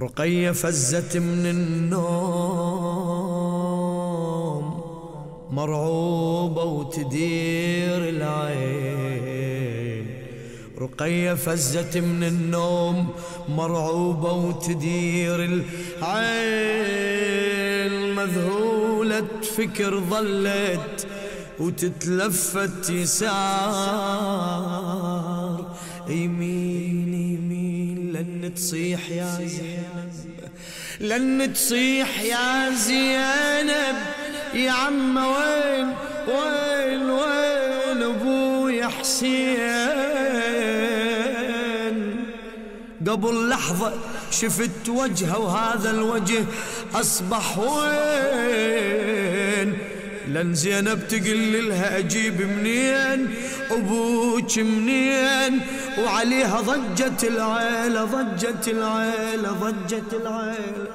رقية فزت من النوم مرعوبة وتدير العين. رقية فزت من النوم مرعوبة وتدير العين. مذهولة فكر ظلت وتتلفت يسار يمين تصيح يا زينب لن تصيح يا زينب. يا عم وين وين وين أبويا حسين؟ قبل لحظة شفت وجهه وهذا الوجه أصبح وين؟ لن زينب تقل لها أجيب منين؟ أبوك منين؟ وعليها ضجت العيلة ضجت العيلة ضجت العيلة.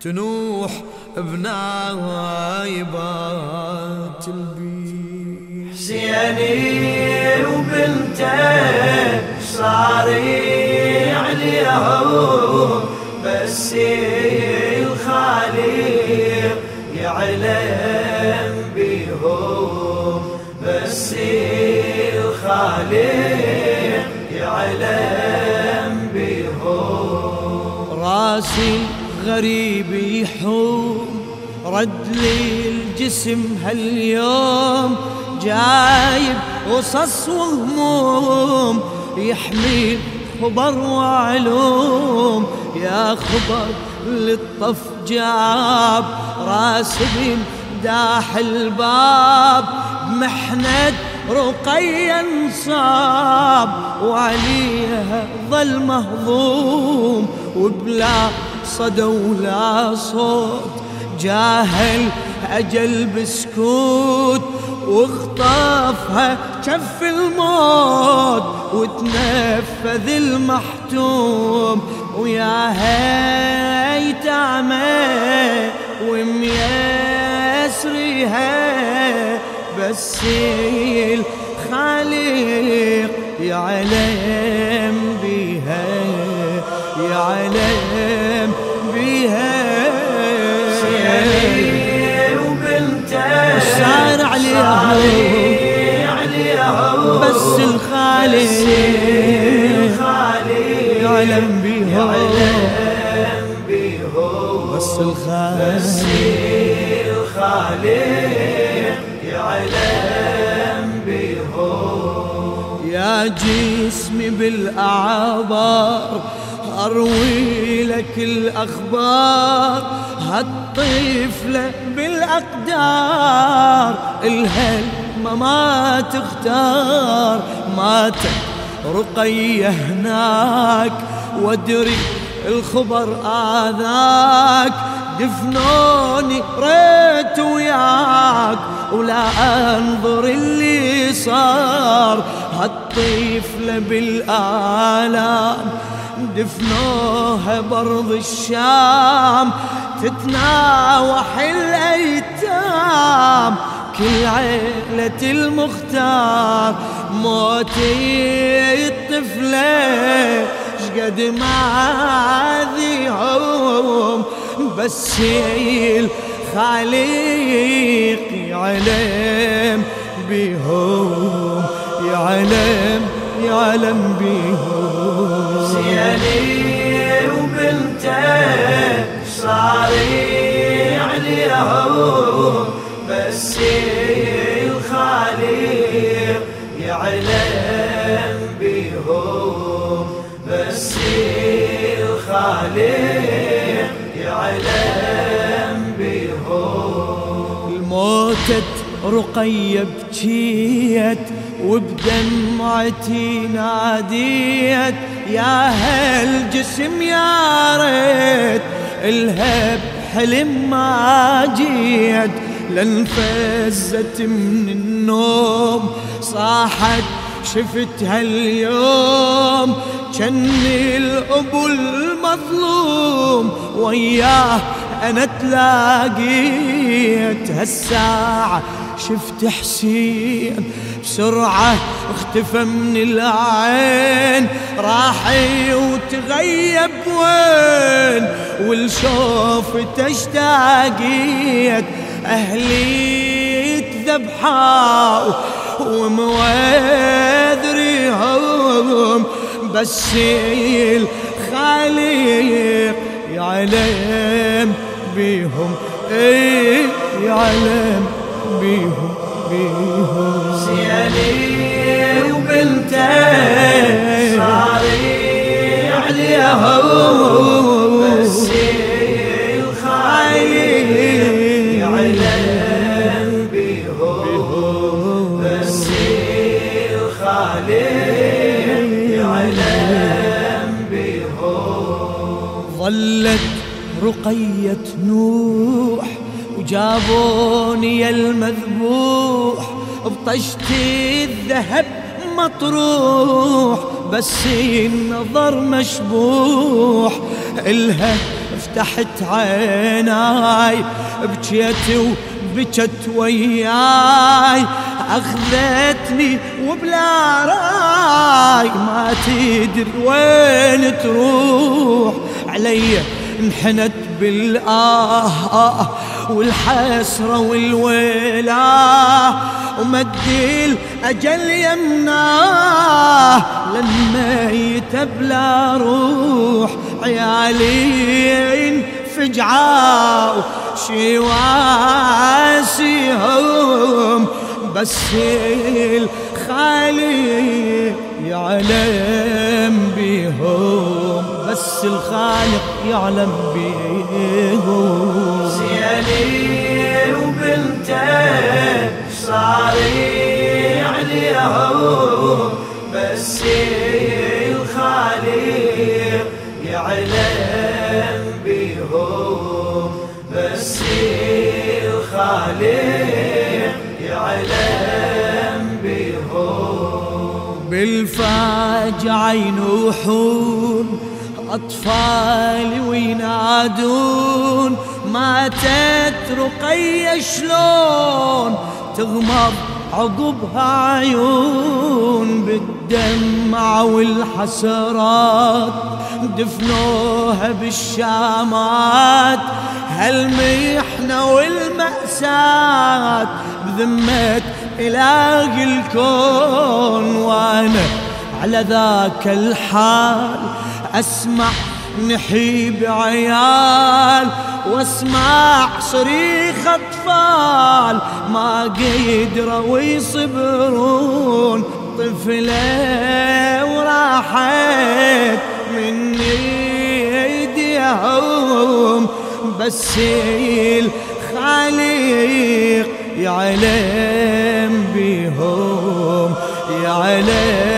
تنوح بنايبات البيت. حسيني وبنته صار عليهم بس بس الخالق يعلم بيهم راسي غريب يحوم رد لي الجسم هاليوم. جايب قصص وهموم يحمل خبر وعلوم. يا خبر للطف جاب راس بن داح الباب. محنة رقيا انصاب وعليها ظل مهضوم وبلا صدى ولا صوت جاهل أجل بسكوت واخطفها شف الموت وتنفذ المحتوم ويا هيتامه وميسريها بس الخالق يعلم بها يعلم بها. صار عليها بس الخالق يعلم بها. بس الخالق يعلم بهم. يا جسمي بالأعبار أروي لك الأخبار. هالطفلة بالأقدار الهلمة ما تختار. ماتت رقية هناك وادري الخبر آذاك. دفنوني ريت وياك ولا أنظر اللي صار. هالطفلة بالآلام دفنوها برض الشام. تتناوح الأيتام كل عيلة المختار. موتي الطفلة شقد ما ذيهم بس الخالق يعلم بهم يعلم يعلم بهم. زيني وبنته صار عليهم بس الخالق يعلم بهم. بس الخالق يعلم بهم الموتت رقية بكيت وبدمعتي ناديت. يا هالجسم يا ريت الهب حلم ما جيت. لانفزت من النوم صاحت شفت هاليوم جني الأبو المظلوم وياه أنا تلاقيت هالساعة شفت حسين بسرعة اختفى من العين راح وتغيب وين؟ والشوف اشتاقيت أهلي ذبحوا وموذريهم بس الخالق يعلم بيهم. إيه يعلم بيهم بيهم. سيالي وبنته صاري عليهم ظلت رقية نوح وجابوني المذبوح بطشت الذهب مطروح بس النظر مشبوح. إلها فتحت عيناي بجيت وبكت وياي. أخذتني وبلا راي ما تدري وين تروح. علي انحنت بالآه والحسرة والويلة. ومد الأجل يمناه لما يتبلى روح عيالي فجعوا شواسيهم بس الخالق يعلم بيهم بس الخالق يعلم بيهم سيالي وبنته صاري عليهم بس الخالق يعلم بيهم. بس الخالق يعلم بيهم. بالفاجعة ينوحون أطفالي وينادون ماتت رقية شلون تغمض عقبها عيون بالدمع والحسرات؟ دفنوها بالشامات هالمحنة والمأساة بذمة إله الكون. وأنا على ذاك الحال أسمع نحيب عيال وأسمع صريخ أطفال. ما قدروا يصبرون طفلة وراحت من أيديهم. بس الخالق يعلم بيهم يعلم